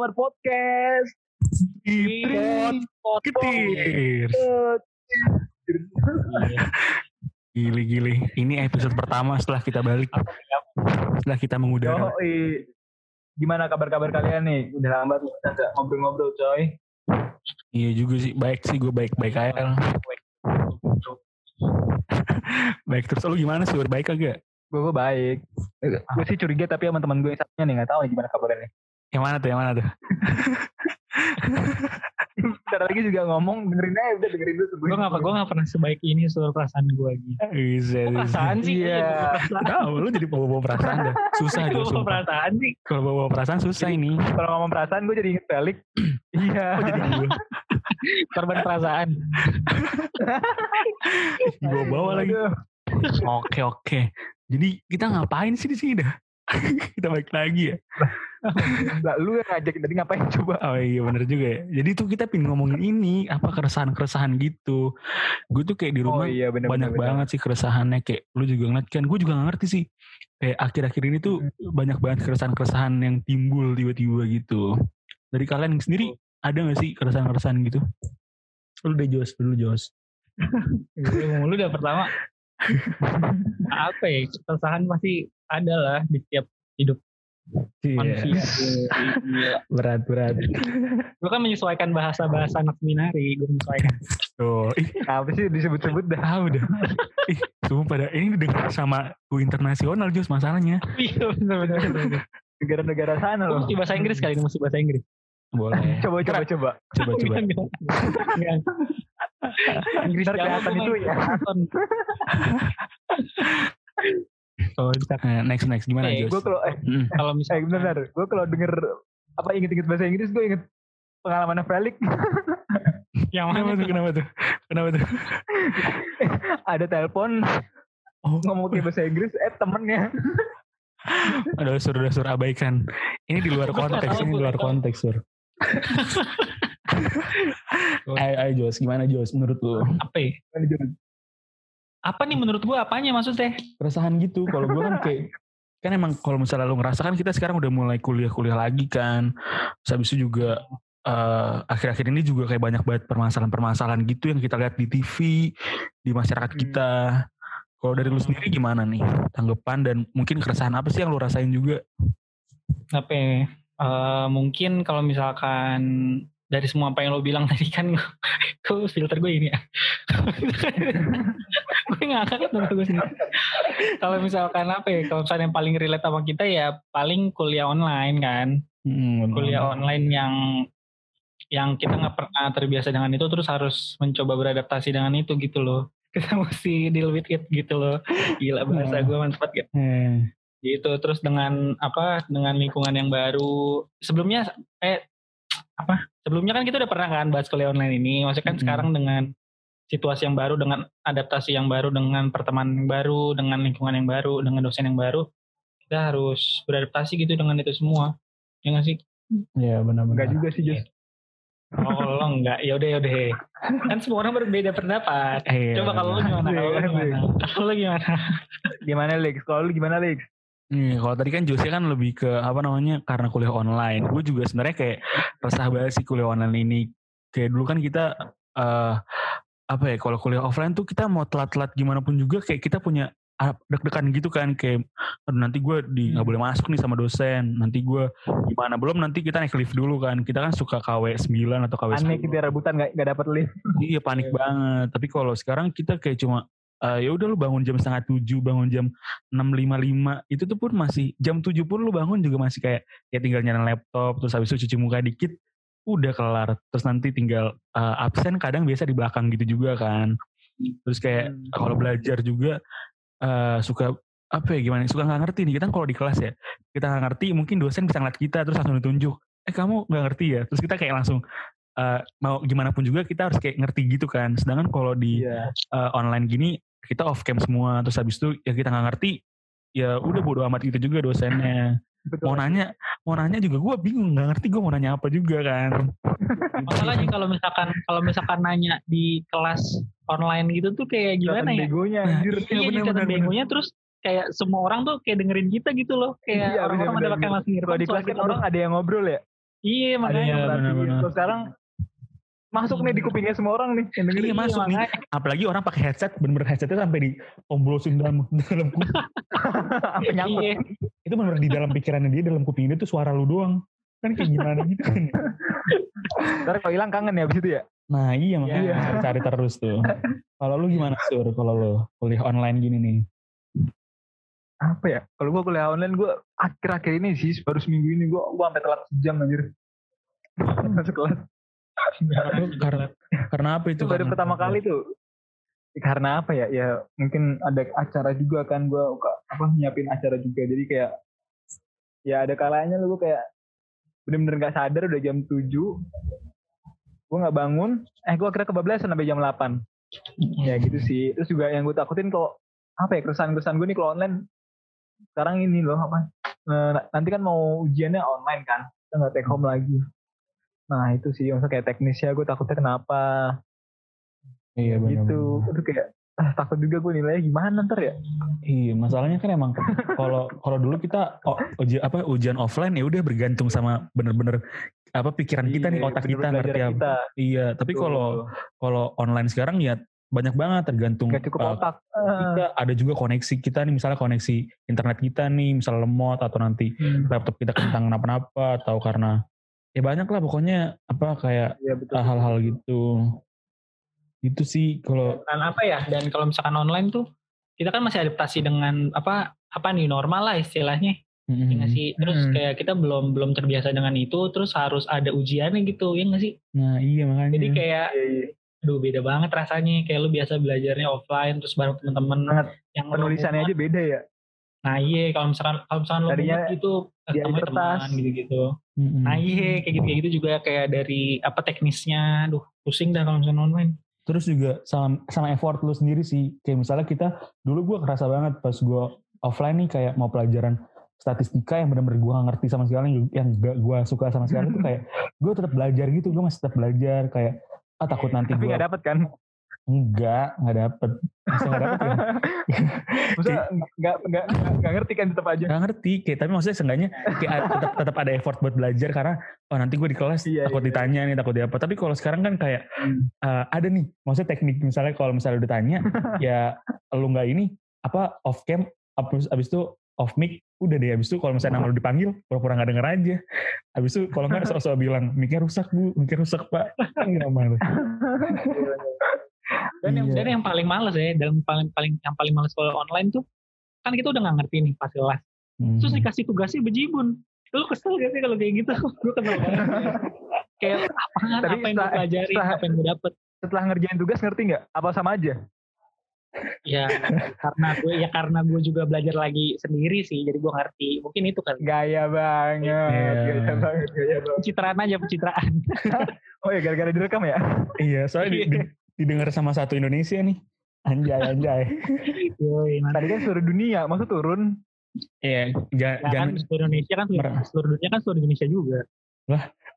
Power Podcast. Iprit Ketir. Gili gili. Ini episode pertama setelah kita balik. Setelah kita mengudara. Oh, gimana kabar-kabar kalian nih? Udah lama kita nggak ngobrol-ngobrol, coy. Iya juga sih. Baik sih gue baik baik aja. baik terus lu gimana sih? Baik kagak? Gue gue baik. Gue sih curiga tapi sama teman gue yang satunya nih nggak tahu nih gimana kabarnya nih. Yang mana tuh? Yang mana tuh? Bentar lagi juga ngomong dengerin aja udah dengerin dulu gue gak, gue gak pernah sebaik ini soal perasaan gue gitu Bisa, oh, perasaan sih Iya. Tahu lu jadi bawa-bawa perasaan dah. Susah Gue dia bawa sumpah. perasaan sih Kalau bawa perasaan susah ini. Kalau ngomong perasaan gue jadi inget Felix. Iya. Oh, jadi gue korban perasaan gue bawa lagi. Oke oke. Jadi kita ngapain sih di sini dah? kita balik lagi ya. Lah, lu yang ngajakin tadi ngapain coba? Oh iya bener juga ya. Jadi tuh kita pin ngomongin ini apa keresahan-keresahan gitu. Gue tuh kayak di Oh rumah iya benar banyak banget sih keresahannya kayak lu juga ngeliat kan. Gue juga gak ngerti sih. Kayak akhir-akhir ini tuh banyak banget keresahan-keresahan yang timbul tiba-tiba gitu. Dari kalian sendiri ada gak sih keresahan-keresahan gitu? Lu deh Jos, dulu Jos. Lu lu udah pertama apa ya keresahan pasti ada lah di setiap hidup manusia Gila. berat berat. Lu kan menyesuaikan bahasa-bahasa anak seminari gue menyesuaikan Tuh, ih, Apa sih disebut-sebut dah? ah udah. Ih, sumpah dah. Ini didengar sama ku internasional Jos masalahnya. iya bener-bener Negara-negara sana loh. mesti bahasa Inggris kali ini mesti bahasa Inggris Boleh. Coba coba coba. Coba coba. Inggris kelihatan tuh itu ya. Oh, eh, next next gimana Eh, Jos? Gue kalau eh, Mm. kalau eh misalnya benar gue kalau denger apa inget-inget bahasa Inggris gue inget pengalaman Felix yang mana Kenapa tuh? tuh? Kenapa tuh? Kenapa tuh? ada telepon Oh, ngomong pakai bahasa Inggris eh temennya Aduh, sur, udah sur abaikan. Ini di luar konteks, ini di luar konteks, sur. ayo, ayo Jos, gimana Jos menurut lu? apa ya? Apa nih menurut gua apanya maksudnya Keresahan gitu, kalau gue kan kayak, kan emang kalau misalnya lu ngerasa kan kita sekarang udah mulai kuliah-kuliah lagi kan. Terus habis itu juga eh, akhir-akhir ini juga kayak banyak banget permasalahan-permasalahan gitu yang kita lihat di TV, di masyarakat Hmm. kita. Kalau dari lu sendiri gimana nih tanggapan dan mungkin keresahan apa sih yang lu rasain juga? apa ya? Eh, mungkin kalau misalkan dari semua apa yang lo bilang tadi kan gue filter gue ini ya. Gue ngakak tuh gue sendiri. Kalau misalkan apa ya kalau misalkan yang paling relate sama kita ya paling kuliah online kan. Hmm, kuliah online yang yang kita nggak pernah terbiasa dengan itu terus harus mencoba beradaptasi dengan itu gitu loh. Kita mesti deal with it gitu loh. Gila bahasa Hmm. gue mantap gitu Eh, gitu terus dengan apa dengan lingkungan yang baru. Sebelumnya eh apa sebelumnya kan kita udah pernah kan bahas kuliah online ini maksudnya kan Mm-mm. sekarang dengan situasi yang baru dengan adaptasi yang baru dengan pertemanan yang baru dengan lingkungan yang baru dengan dosen yang baru kita harus beradaptasi gitu dengan itu semua. Ya nggak sih? Iya benar-benar. enggak juga sih Jos oh lo enggak ya udah ya udah. Kan semua orang berbeda pendapat. Eh, coba kalau lo gimana? Kalau lo gimana? kalau lo gimana? Gimana Lex kalau lu gimana Lex Nih, kalau tadi kan Jose kan lebih ke apa namanya karena kuliah online. Gue juga sebenarnya kayak resah banget sih kuliah online ini. Kayak dulu kan kita eh apa ya kalau kuliah offline tuh kita mau telat-telat gimana pun juga kayak kita punya deg-degan gitu kan. Kayak aduh nanti gue di nggak boleh masuk nih sama dosen. Nanti gue gimana? Belum nanti kita naik lift dulu kan. Kita kan suka KW 9 atau KW 10 aneh kita rebutan nggak nggak dapet lift. Iya panik banget. Tapi kalau sekarang kita kayak cuma eh, ya udah lu bangun jam setengah tujuh, bangun jam enam lima lima itu tuh pun masih jam tujuh pun lu bangun juga masih kayak ya tinggal nyalain laptop terus habis itu cuci muka dikit udah kelar. Terus nanti tinggal eh, absen kadang biasa di belakang gitu juga kan. Terus kayak Hmm. kalau belajar juga eh, suka apa ya gimana suka nggak ngerti nih kita kalau di kelas ya kita nggak ngerti mungkin dosen bisa ngeliat kita terus langsung ditunjuk eh kamu nggak ngerti ya? Terus kita kayak langsung eh, mau gimana pun juga kita harus kayak ngerti gitu kan. Sedangkan kalau di iya. eh, online gini kita off cam semua terus habis itu ya kita nggak ngerti ya udah bodo amat gitu juga dosennya betul mau nanya mau nanya juga gue bingung nggak ngerti gue mau nanya apa juga kan masalahnya kalau misalkan kalau misalkan nanya di kelas online gitu tuh kayak gimana ya begonya anjir iya jadi kelihatan begonya terus kayak semua orang tuh kayak dengerin kita gitu loh kayak Iya, orang-orang bener, bener, pakai bener. masker Kalau di kelas kan orang ada yang ngobrol ya. Iya ada yang makanya. Iya, merhatiin. benar-benar. Terus sekarang masuk nih di kupingnya semua orang nih yang dengerin. Iya masuk nih. Apalagi orang pakai headset, bener-bener headsetnya sampai diomblosin dalam dalam kuping. Sampai nyangkut. Iya. Itu bener-bener di dalam pikirannya dia, dalam kuping dia tuh suara lu doang. Kan kayak gimana gitu kan. Ntar kalau hilang kangen ya abis itu ya. Nah iya makanya Iya. cari terus tuh. Kalau lu gimana Sur? Kalau lu kuliah online gini nih? Apa ya? Kalau gua kuliah online gua akhir-akhir ini sih baru seminggu ini gua gua sampai telat sejam anjir. Masuk kelas. Karena karena apa itu? Itu baru Karena- pertama kali tuh. Karena apa ya? Ya mungkin ada acara juga kan gua ka- apa nyiapin acara juga. Jadi kayak ya ada kalanya lu kayak bener-bener gak sadar udah jam 7 gue nggak bangun eh gue akhirnya kebablasan sampai jam 8 ya gitu sih terus juga yang gue takutin kalau apa ya keresahan-keresahan gue nih kalau online sekarang ini loh apa eh, nanti kan mau ujiannya online kan kita nggak take home lagi nah itu sih maksudnya kayak teknisnya gue takutnya kenapa? Iya benar. gitu. itu kayak ah, takut juga gue nilainya gimana ntar ya? Iya, masalahnya kan emang kalau kalau dulu kita oh, uji, apa ujian offline ya udah bergantung sama bener-bener apa pikiran kita nih Iya, otak kita bener-bener ngerti belajar apa. kita. Iya, tapi kalau kalau online sekarang ya banyak banget tergantung nggak cukup uh, otak kita. Ada juga koneksi kita nih misalnya koneksi internet kita nih misalnya lemot atau nanti Hmm, laptop kita kentang kenapa-napa atau karena ya banyak lah pokoknya apa kayak iya betul uh, hal-hal gitu itu sih kalau Dan apa ya? Dan kalau misalkan online tuh kita kan masih adaptasi dengan apa apa nih normal lah istilahnya. mm, Ya nggak sih? Terus Hmm. kayak kita belum belum terbiasa dengan itu, terus harus ada ujiannya gitu, ya nggak sih? nah iya makanya Jadi kayak, Iya, iya. aduh beda banget rasanya. Kayak lu biasa belajarnya offline, terus bareng teman-teman yang penulisannya aja beda ya Nah iya, kalau misalkan kalau misalkan lu Tadinya gitu, ketemu teman gitu-gitu. Mm-mm. Nah iya, kayak gitu kayak gitu juga kayak dari apa teknisnya, aduh pusing dah kalau misalkan online. terus juga sama sama effort lu sendiri sih kayak misalnya kita dulu gue kerasa banget pas gue offline nih kayak mau pelajaran statistika yang bener-bener gue gak ngerti sama sekali yang gak gue suka sama sekali tuh kayak gue tetap belajar gitu gue masih tetap belajar kayak ah takut nanti tapi gue dapet kan enggak nggak dapet. Masa nggak dapet ya? Maksudnya nggak nggak nggak- ngerti kan tetap aja. Nggak ngerti kayak tapi maksudnya seenggaknya kayak tetap tetap ada effort buat belajar karena oh nanti gue di kelas Iya, takut iya. ditanya nih takut di apa tapi kalau sekarang kan kayak Hmm. eh, ada nih maksudnya teknik misalnya kalau misalnya udah tanya ya lu nggak ini apa off cam abis, abis itu off mic udah deh abis itu kalau misalnya nama lu dipanggil pura-pura nggak denger aja. Abis itu kalau nggak sok-sok bilang miknya rusak bu miknya rusak pak. Kan nggak mau Dan yang Iya. dan yang paling males ya, dalam paling paling yang paling males kalau online tuh kan kita udah nggak ngerti nih pas kelas. Hmm. Terus dikasih tugasnya bejibun. Lu kesel gak sih kalau kayak gitu? gue kesel banget. kayak apaan, Tapi apa yang gue pelajari, setelah- apa yang gue dapet. setelah ngerjain tugas ngerti nggak apa sama aja Ya karena gue ya karena gue juga belajar lagi sendiri sih, jadi gue ngerti. Mungkin itu kan gaya banget Iya. gaya banget gaya banget pencitraan aja pencitraan. oh ya gara-gara direkam ya iya soalnya di- di- didengar sama satu Indonesia nih anjay anjay Yoi, tadi kan seluruh dunia masa turun iya ja- Nah, jangan kan seluruh Indonesia kan seluruh, seluruh dunia kan seluruh Indonesia juga.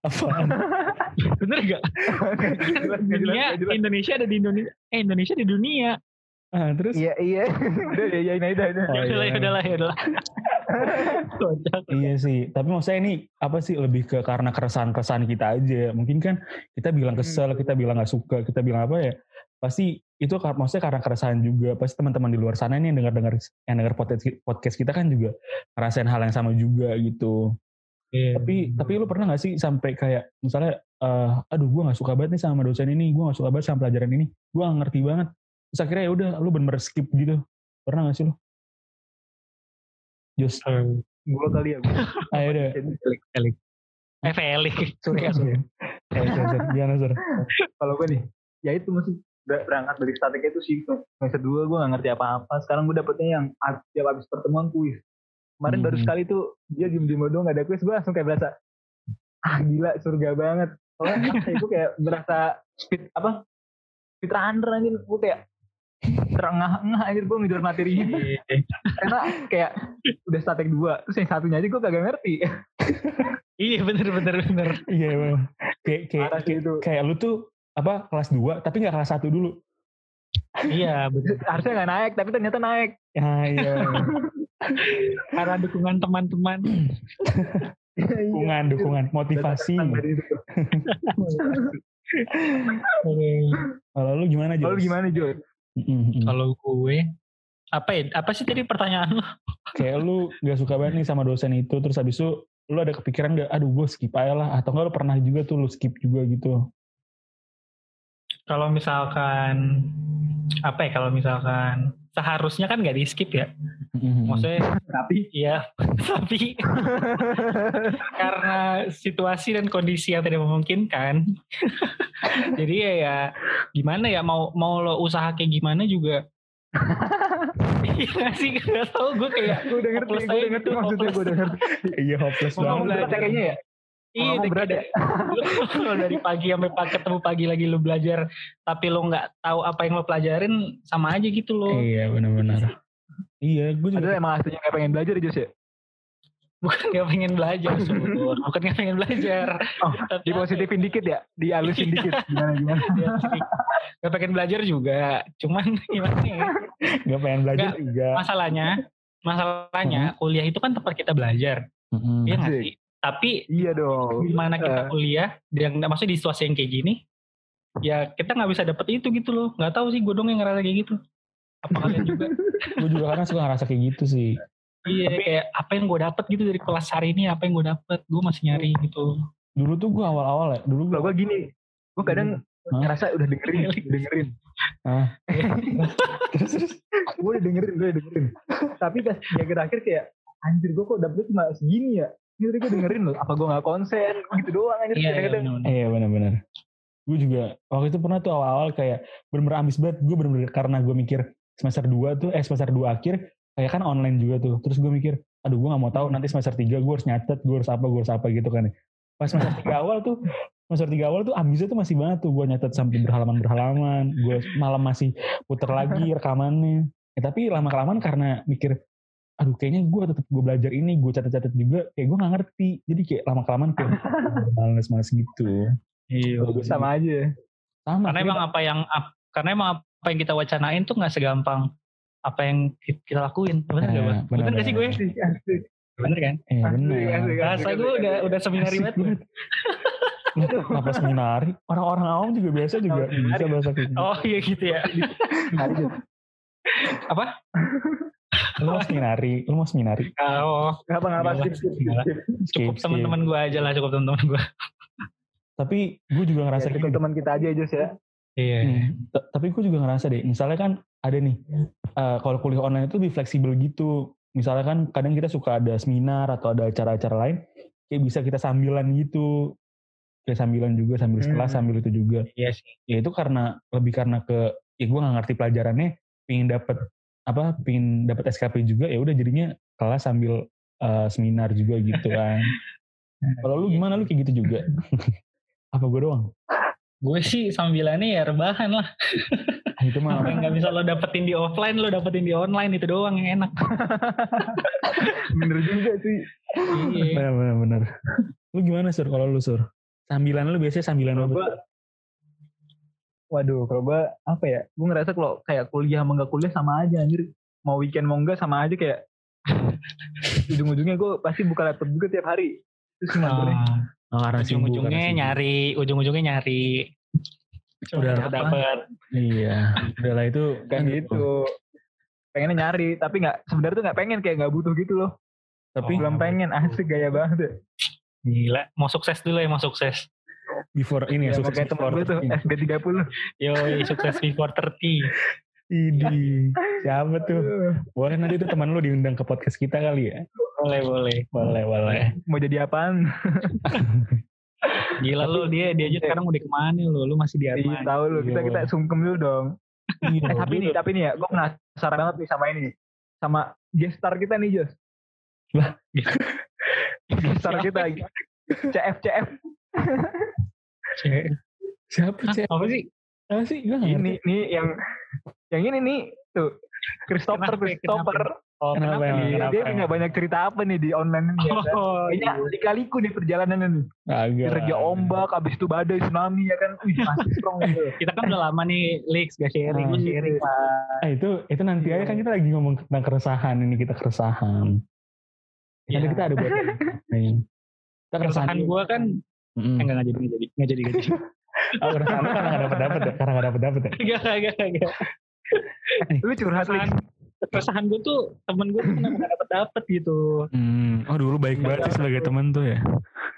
apaan Bener gak? Dunia. Indonesia ada di Indonesia. Eh Indonesia di dunia. ah, terus iya iya udah ya ya udah udah Oh, ya udahlah, iya. ya ya. Iya sih, tapi maksudnya ini apa sih lebih ke karena keresahan-keresahan kita aja. Mungkin kan kita bilang kesel, Hmm. kita bilang nggak suka, kita bilang apa ya? Pasti itu maksudnya karena keresahan juga. Pasti teman-teman di luar sana ini yang dengar-dengar yang dengar podcast kita kan juga ngerasain hal yang sama juga gitu. Iya. Tapi tapi lu pernah nggak sih sampai kayak misalnya, eh, aduh gue nggak suka banget nih sama dosen ini, gue nggak suka banget sama pelajaran ini, gue nggak ngerti banget. Terus akhirnya ya udah, lu bener-bener skip gitu. Pernah nggak sih lu? Just, gua kali ya ayo deh. Eh Felix. Sorry, Iya. sorry. Eh, Sur, Sur. Gimana, Sur? kalau gue nih ya itu masih ber- berangkat dari statiknya itu sih semester dua gue gak ngerti apa-apa sekarang gue dapetnya yang tiap habis pertemuan kuis kemarin baru Mhm. sekali tuh dia diem diem doang gak ada kuis gue langsung kayak berasa ah gila surga banget soalnya itu kayak berasa speed apa speed runner anjir gue kayak terengah-engah anjir gue ngejar materinya karena kayak udah statik dua terus yang satunya aja gue kagak ngerti Iya bener bener bener. Iya, Bang. Kayak kayak parah sih itu kayak lu tuh apa kelas 2 tapi nggak kelas 1 dulu. Iya bener. harusnya nggak naik tapi ternyata naik Ya, iya. Karena dukungan teman-teman. dukungan dukungan motivasi kalau lu gimana Kalau Jos? lu gimana Jo? Mm-mm, mm. Kalau gue apa ya? Apa sih tadi pertanyaan lo? kayak lu gak suka banget nih sama dosen itu terus habis itu lu ada kepikiran gak aduh gue skip aja lah atau enggak lu pernah juga tuh lu skip juga gitu Kalau misalkan apa ya? Kalau misalkan seharusnya kan nggak di skip ya. Mm-mm. Maksudnya Tapi Iya, tapi karena situasi dan kondisi yang tidak memungkinkan, jadi ya, ya gimana ya mau mau lo usaha kayak gimana juga. Iya nggak sih gak tau gue kayak gue udah ngerti, gue udah ngerti gitu, maksudnya gue udah ngerti. iya hopeless banget ya kayaknya ya. Iya, udah berat ya. kayak- lo dari pagi sampai pagi ketemu pagi lagi lo belajar, tapi lo nggak tahu apa yang lo pelajarin sama aja gitu lo. iya benar-benar iya gue juga Padahal emang aslinya gak pengen belajar ya Jos ya. Bukan nggak pengen belajar, Sur. bukan nggak pengen belajar. Oh, Tapi Di apa ya? positifin dikit ya, dihalusin Iya. dikit. Gimana gimana. Ya, Gak pengen belajar juga, cuman gimana ya? gak pengen belajar Nggak, juga masalahnya masalahnya kuliah itu kan tempat kita belajar Mm-mm. iya nggak sih tapi Iya dong. gimana kita Eh. kuliah yang maksudnya di situasi yang kayak gini ya kita nggak bisa dapet itu gitu loh nggak tahu sih gue dong yang ngerasa kayak gitu apa kalian juga gue juga kadang suka ngerasa kayak gitu sih iya kayak apa yang gue dapet gitu dari kelas hari ini apa yang gue dapet gue masih nyari gitu dulu tuh gue awal-awal ya dulu gue gue gini, gue kadang Hah? ngerasa udah dengerin, dengerin. Ah. terus terus gue udah dengerin, gue udah dengerin. Tapi pas di akhir-akhir kayak, anjir gue kok dapetnya cuma segini ya. Ini tadi gue dengerin loh, apa gue gak konsen, gitu doang anjir. iya iya benar-benar. iya benar-benar. Gue juga waktu itu pernah tuh awal-awal kayak bener-bener ambis banget. Gue bener-bener karena gue mikir semester 2 tuh eh semester 2 akhir kayak kan online juga tuh. Terus gue mikir aduh gue gak mau tahu nanti semester 3 gue harus nyatet gue harus apa gue harus apa gitu kan pas semester 3 awal tuh semester 3 awal tuh ambisnya tuh masih banget tuh gue nyatet sampai berhalaman-berhalaman. Gue malam masih puter lagi rekamannya. Ya, tapi lama-kelamaan karena mikir aduh kayaknya gue tetap gue belajar ini gue catat-catat juga kayak gue gak ngerti jadi kayak lama-kelamaan kayak males-males gitu iya Sama aja. sama karena emang apa yang karena emang apa yang kita wacanain tuh nggak segampang apa yang ki- kita lakuin bener gak Nah, bang bener gak sih gue bener kan Eh, bener. Bahasa gue udah udah seminari banget. Kenapa seminari? Orang-orang awam juga biasa juga bisa bahasa kayak gitu. Oh iya gitu ya. Hari itu. Apa? Lu mau seminari, lu mau seminari. Oh, Ngapa ngapa Enggak skip, skip, skip, Enggak. skip. cukup teman-teman gue aja lah, cukup teman-teman gue. Tapi gue juga ngerasa Ya, cukup teman kita aja Jos ya. Iya. t- tapi gue juga ngerasa deh, misalnya kan ada nih, eh, kalau kuliah online itu lebih fleksibel gitu. Misalnya kan kadang kita suka ada seminar atau ada acara-acara lain, kayak bisa kita sambilan gitu. Kayak sambilan juga, sambil Hmm. kelas, sambil itu juga. Iya sih. ya itu karena lebih karena ke ya gue nggak ngerti pelajarannya pingin dapet apa pingin dapet SKP juga ya udah jadinya kelas sambil eh, seminar juga gitu kan. Kalau lu gimana? Lu kayak gitu juga. Apa gue doang? Gue sih sambilannya ya rebahan lah. Ah, itu mah. Apa yang nggak bisa lo dapetin di offline, lo dapetin di online itu doang yang enak. Bener juga sih. Iya. bener bener bener. Lu gimana sur? Kalau lu sur? Sambilan lu biasanya sambilan apa waduh, kalau gue apa ya? Gue ngerasa kalau kayak kuliah sama nggak kuliah sama aja anjir. Mau weekend mau enggak sama aja kayak ujung-ujungnya gue pasti buka laptop juga tiap hari. Itu sih ngaturnya. Ah, Oh, karena ujung-ujungnya nyari, ujung-ujungnya nyari. Udah Udah apa? dapet. iya udah lah itu Kayak gitu. Pengennya nyari, tapi nggak sebenarnya tuh nggak pengen kayak nggak butuh gitu loh. tapi Belum pengen asik gaya banget. Gila. Mau sukses dulu ya, mau sukses. Before ini ya, Ya, sukses before 13. SB 30. Yo, sukses before 30. Idi, siapa tuh? Boleh nanti tuh teman lu diundang ke podcast kita kali ya? Boleh, boleh. Boleh, boleh. Mau jadi apaan? Gila lu, dia dia aja sekarang udah ke mana lu? Lu masih di Iya, Arman. tahu lu. Kita kita sungkem dulu dong. Iya, Eh, tapi nih, tapi nih ya, gue penasaran banget nih sama ini. Sama gestar kita nih, Jos. Lah? gestar kita. CF, CF. Cek. siapa sih? Apa sih? Apa sih? Ngerti. Ini, nih yang, yang ini nih, tuh. Christopher, Kenapa, Christopher. Oh, Kenapa kenapa, nih? Kenapa? Dia punya banyak cerita apa nih di online ini. ya kan? Oh, Kayaknya iya. dikaliku nih perjalanannya nih. Agak. Kerja ombak, habis itu badai, tsunami ya kan. Wih, masih strong gitu. Kita kan udah lama nih, Lex, gak sharing, gue sharing. Pak. Ah, itu itu nanti aja kan kita lagi ngomong tentang keresahan ini kita keresahan. Nanti Iya. kita ada buat. Nih. keresahan gue kan Eh, enggak enggak jadi enggak jadi enggak jadi enggak jadi Oh, karena gak dapet dapet ya? Karena gak dapet dapet ya? enggak enggak enggak Lu curhat keresahan keresahan gue tuh temen gue tuh kenapa gak dapet dapet gitu Hmm. Oh dulu baik banget sih sebagai temen tuh ya.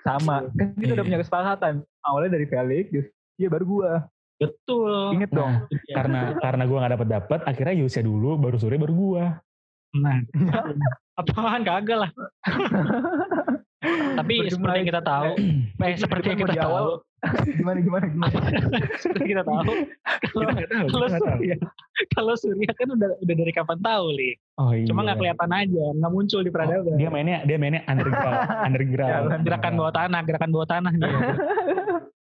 sama. Kan kita udah Iya. punya kesepakatan. Awalnya dari Felix, dia baru gua. betul Ingat dong. Nah, karena karena gue gak dapet dapet, akhirnya Yusya dulu, baru sore baru gue. nah apaan kagak lah tapi seperti yang kita tahu eh, seperti yang kita tahu gimana gimana gimana. seperti kita tahu kalau tahu. Surya kalau Surya kan udah udah dari kapan tahu li Oh iya. cuma nggak kelihatan aja nggak muncul di peradaban Dia mainnya dia mainnya underground, underground. Ya, gerakan bawah tanah gerakan bawah tanah dia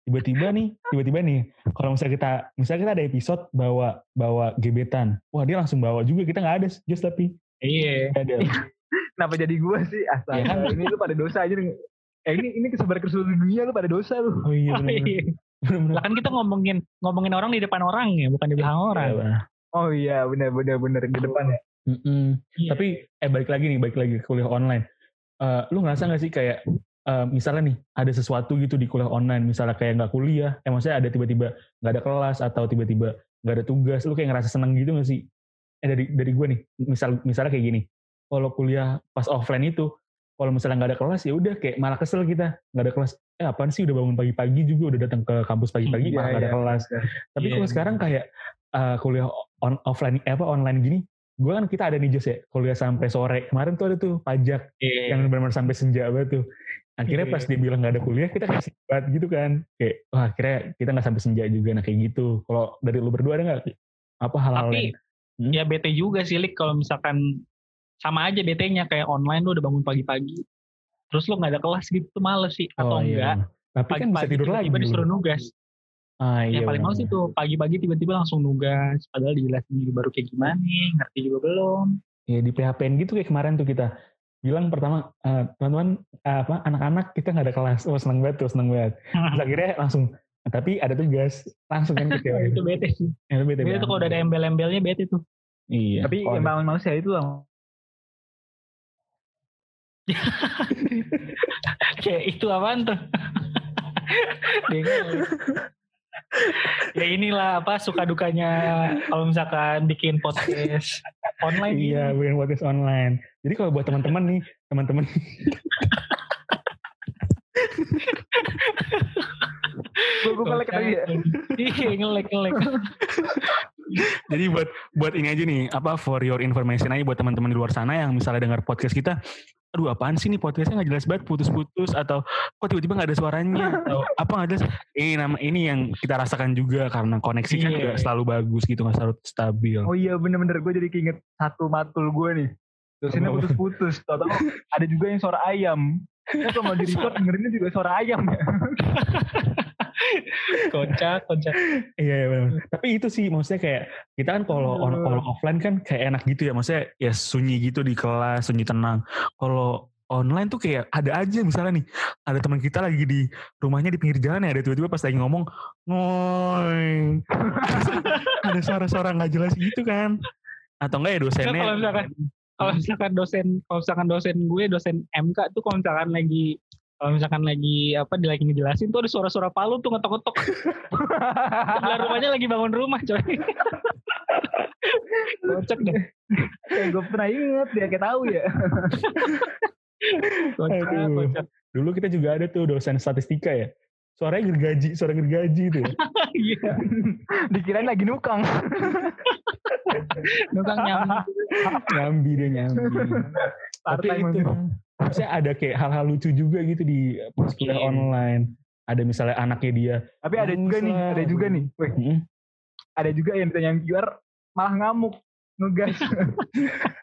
tiba-tiba nih, tiba-tiba nih, kalau misalnya kita, misalnya kita ada episode bawa bawa gebetan, wah dia langsung bawa juga, kita nggak ada, just tapi iya ada. Kenapa jadi gua sih? Astaga, Ya kan? ini lu pada dosa aja. nih. Eh ini ini kesebar ke seluruh dunia lu pada dosa lu. Oh iya Oh, benar-benar. iya. Benar-benar. lah kan kita ngomongin ngomongin orang di depan orang ya bukan di belakang orang Iya. Oh iya, benar benar benar di depan ya. Mm-mm. Iya. Tapi eh balik lagi nih, balik lagi ke kuliah online. Eh, lu ngerasa nggak sih kayak eh, misalnya nih ada sesuatu gitu di kuliah online, misalnya kayak nggak kuliah, eh maksudnya ada tiba-tiba nggak ada kelas atau tiba-tiba nggak ada tugas, lu kayak ngerasa seneng gitu nggak sih? Eh dari dari gue nih, misal misalnya kayak gini, kalau kuliah pas offline itu, kalau misalnya nggak ada kelas ya udah kayak malah kesel kita nggak ada kelas. Eh apaan sih udah bangun pagi-pagi juga udah datang ke kampus pagi-pagi Iya, malah nggak ada iya. kelas. Tapi Iya. kalau sekarang kayak eh, kuliah on, offline eh, apa online gini, gue kan kita ada nih Jos ya, kuliah sampai sore. Kemarin tuh ada tuh pajak Iya. yang benar-benar sampai senja banget tuh. Akhirnya Iya. pas dia bilang nggak ada kuliah, kita kasih banget gitu kan. Kayak, wah akhirnya kita nggak sampai senja juga. Nah kayak gitu. Kalau dari lu berdua ada nggak apa hal-hal tapi yang Hmm? ya bete juga sih Lik kalau misalkan sama aja bete-nya kayak online lu udah bangun pagi-pagi. Terus lu nggak ada kelas gitu tuh males sih atau Oh, iya. enggak Tapi kan bisa tidur lagi. tiba-tiba dulu. disuruh nugas. Ah, iya, yang paling males itu pagi-pagi tiba-tiba langsung nugas padahal dijelasin juga baru kayak gimana ngerti juga belum. Ya di PHPN gitu kayak kemarin tuh kita bilang pertama eh, teman-teman eh, apa anak-anak kita nggak ada kelas. Oh seneng banget tuh seneng banget. Terus akhirnya langsung "Nah, tapi ada tugas. Langsung kan gitu itu bete sih. Ya, bete bete tuh kalau udah ada embel-embelnya bete tuh. Iya Tapi yang ada- bangun manusia itu lah. kayak itu apaan tuh ya inilah apa suka dukanya kalau misalkan bikin podcast online Iya, ini. bikin podcast online. Jadi kalau buat teman-teman nih, teman-teman Gue gue ngelek tadi ya. iya ngelek ngelek Jadi buat buat ini aja nih, apa for your information aja buat teman-teman di luar sana yang misalnya dengar podcast kita, aduh apaan sih nih podcastnya nggak jelas banget, putus-putus atau kok tiba-tiba nggak ada suaranya atau apa nggak jelas. Ini nama ini yang kita rasakan juga karena koneksi kan Iya. nggak selalu bagus gitu, nggak selalu stabil. Oh iya bener-bener gue jadi keinget satu matul gue nih. Dosennya putus-putus. Tau-tau ada juga yang suara ayam. Ya kalau mau di record dengerinnya juga suara ayam ya. kocak kocak Iya, iya benar. Tapi itu sih maksudnya kayak kita kan kalau on- kalau offline kan kayak enak gitu ya, maksudnya ya sunyi gitu di kelas, sunyi tenang. Kalau online tuh kayak ada aja misalnya nih, ada teman kita lagi di rumahnya di pinggir jalan ya, ada tiba-tiba pas lagi ngomong ngoy. ada suara-suara nggak jelas gitu kan. Atau enggak ya dosennya. Kalau misalkan- kalau misalkan dosen kalau misalkan dosen gue dosen MK tuh kalau misalkan lagi kalau misalkan lagi apa dia lagi ngejelasin tuh ada suara-suara palu tuh ngetok-ngetok sebelah rumahnya lagi bangun rumah coy kocak deh Kayak gue pernah inget dia kayak tahu ya. kocak Aduh. kocak Dulu kita juga ada tuh dosen statistika ya. Suaranya gergaji, suara gergaji itu. ya. iya Dikirain lagi nukang. nukang nyambi nyambi dia nyambi. Tapi itu. Maksudnya ada kayak hal-hal lucu juga gitu di pas kuliah Iya. online. Ada misalnya anaknya dia. Tapi ada juga nih, ada juga nih. Wih, "Mm, ada juga yang ditanya yang QR malah ngamuk. Ngegas.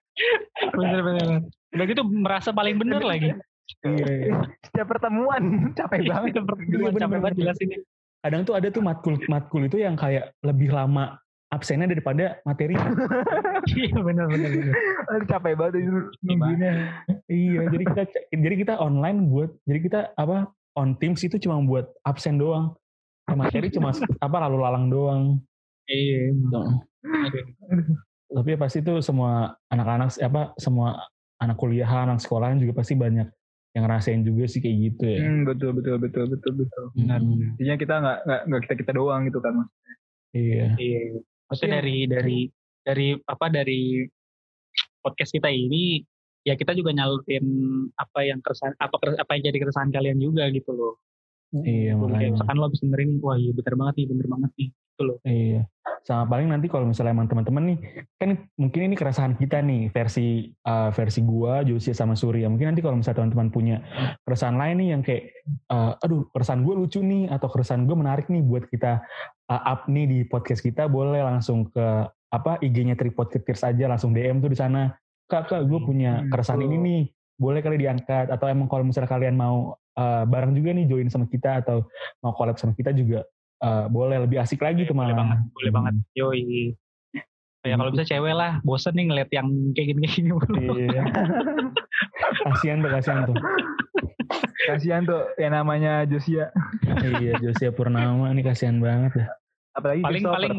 bener bener udah gitu merasa paling bener lagi Iya, iya. Setiap pertemuan capek banget. Itu pertemuan Iya, capek banget bener. jelasinnya Kadang tuh ada tuh matkul matkul itu yang kayak lebih lama absennya daripada materi. iya bener bener bener Aduh, capek banget itu nungguinnya. iya, jadi kita jadi kita online buat jadi kita apa on Teams itu cuma buat absen doang. Nah, materi cuma apa lalu lalang doang. iya. Tapi ya pasti tuh semua anak-anak apa semua anak kuliah, anak sekolahan juga pasti banyak yang ngerasain juga sih kayak gitu ya. Hmm, betul betul betul betul betul. Benar, benar. Intinya kita nggak nggak nggak kita kita doang gitu kan mas. Iya. Iya. Maksudnya Tapi- dari dari dari apa dari podcast kita ini ya kita juga nyalurin apa yang keresahan apa apa yang jadi keresahan kalian juga gitu loh. Iya Kayak makanya. misalkan lo habis dengerin, wah iya bener banget nih, bener banget nih. Gitu loh. Iya. Sama paling nanti kalau misalnya emang teman-teman nih, kan mungkin ini keresahan kita nih versi uh, versi gua, Josia sama Surya. Mungkin nanti kalau misalnya teman-teman punya keresahan lain nih yang kayak, uh, aduh keresahan gue lucu nih atau keresahan gue menarik nih buat kita uh, up nih di podcast kita, boleh langsung ke apa IG-nya Tripod Ketirs aja langsung DM tuh di sana. Kak, kak gue punya Hmm, keresahan ini nih, boleh kali diangkat atau emang kalau misalnya kalian mau uh, bareng juga nih join sama kita atau mau collab sama kita juga uh, boleh lebih asik lagi tuh boleh banget, boleh Hmm. banget. Yoi. Ya kalau bisa cewek lah, bosen nih ngeliat yang kayak gini kayak gini mulu. Iya. kasihan tuh, kasihan tuh. Kasihan tuh yang namanya Josia. iya, Josia Purnama ini kasihan banget ya. Apalagi paling Christopher. paling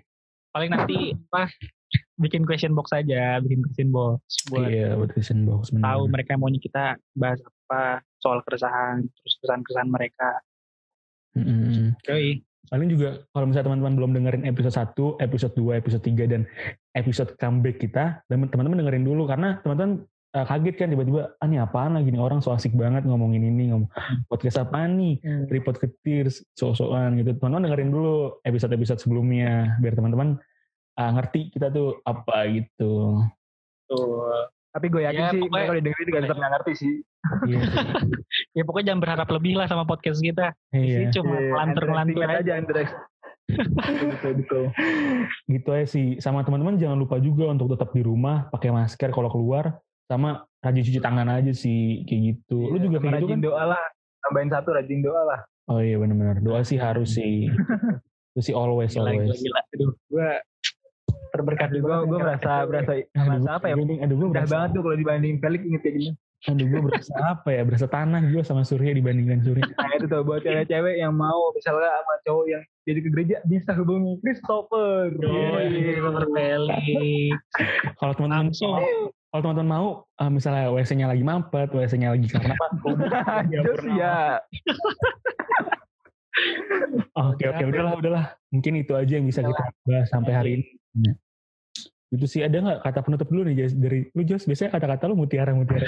paling nanti apa bikin question box aja, bikin question box buat Iya, buat Vision Box. bener. tahu mereka maunya kita bahas apa soal keresahan, terus keresahan-keresahan mereka. Mm-mm. Yoi. Paling juga kalau misalnya teman-teman belum dengerin episode 1, episode 2, episode 3, dan episode comeback kita, teman-teman dengerin dulu karena teman-teman eh, kaget kan tiba-tiba, ah ini apaan lagi nih orang so asik banget ngomongin ini, ngomong podcast apaan nih, report ketir, so-soan gitu. Teman-teman dengerin dulu episode-episode sebelumnya, biar teman-teman ah, ngerti kita tuh apa gitu. Tuh. Tapi gue yakin Ya, sih pokoknya- kalau didengerin juga tetap nggak ngerti sih. Iya, Ya pokoknya jangan berharap lebih lah sama podcast kita. iya. Ini cuma lantur-lantur underestimate aja. aja. betul, betul. gitu aja sih sama teman-teman jangan lupa juga untuk tetap di rumah pakai masker kalau keluar sama rajin cuci tangan aja sih kayak gitu lu Iya, juga sama kayak gitu rajin kan doa lah. Tambahin satu rajin doa lah. oh iya benar-benar doa sih harus sih itu sih always Gila, gila, always gila. Aduh, gue terberkati Gue gue merasa berasa merasa apa ya? aduh, aduh gue berasa, banget tuh kalau dibanding Felix inget kayak gini. aduh gue berasa apa ya berasa tanah gue sama Surya dibandingkan Surya Nah itu tuh buat cewek-cewek yang mau misalnya sama cowok yang jadi ke gereja bisa hubungi Christopher. Yoi, Yeay. Robert Felix. kalau teman-teman Langsung. Kalau teman-teman mau eh, misalnya WC-nya lagi mampet WC-nya lagi karena apa ya. Oke oke udahlah udahlah. Mungkin itu aja yang bisa kita bahas sampai hari ini. Ya. Itu sih ada nggak kata penutup dulu nih dari lu Jos biasanya kata-kata lu mutiara mutiara.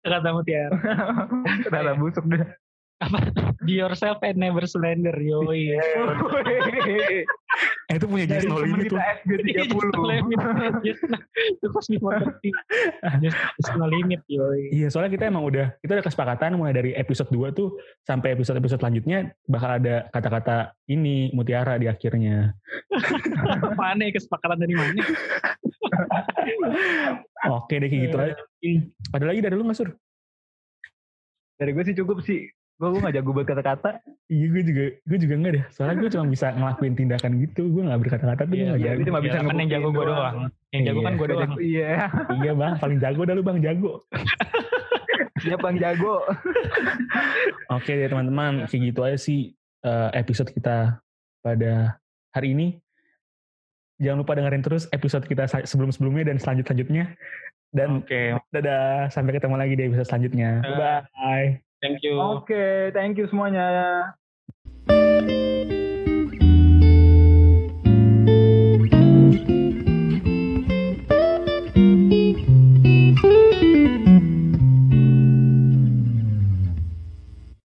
Kata Mutiara. Kata busuk deh. Be yourself and never slender. Yoi. Eh itu punya Just Dari No Limit 30. Just, itu pas before 30. Just, just no limit. Yoi. Iya soalnya kita emang udah kita udah kesepakatan mulai dari episode 2 tuh sampai episode-episode selanjutnya bakal ada kata-kata ini mutiara di akhirnya. Mana ya kesepakatan dari mana? Oke deh kayak gitu aja. Ada lagi dari lu Mas Sur? Dari gue sih cukup sih. Gue gue gak jago buat kata-kata. Iya gue juga gue juga enggak deh. Soalnya gue cuma bisa ngelakuin tindakan gitu. Gue nggak berkata-kata tuh gue nggak iya, jago. itu cuma bisa Ya, kan yang jago gue doang. doang. Yang jago kan Iya. gue doang. Iya. Iya bang, paling jago dah lu bang jago. Siap bang jago. Oke deh teman-teman, kayak gitu aja sih eh, episode kita pada hari ini. Jangan lupa dengerin terus episode kita sebelum-sebelumnya dan selanjut-selanjutnya. Dan Oke. dadah, sampai ketemu lagi di episode selanjutnya. Dadah. Bye. Thank you. Oke, thank you semuanya.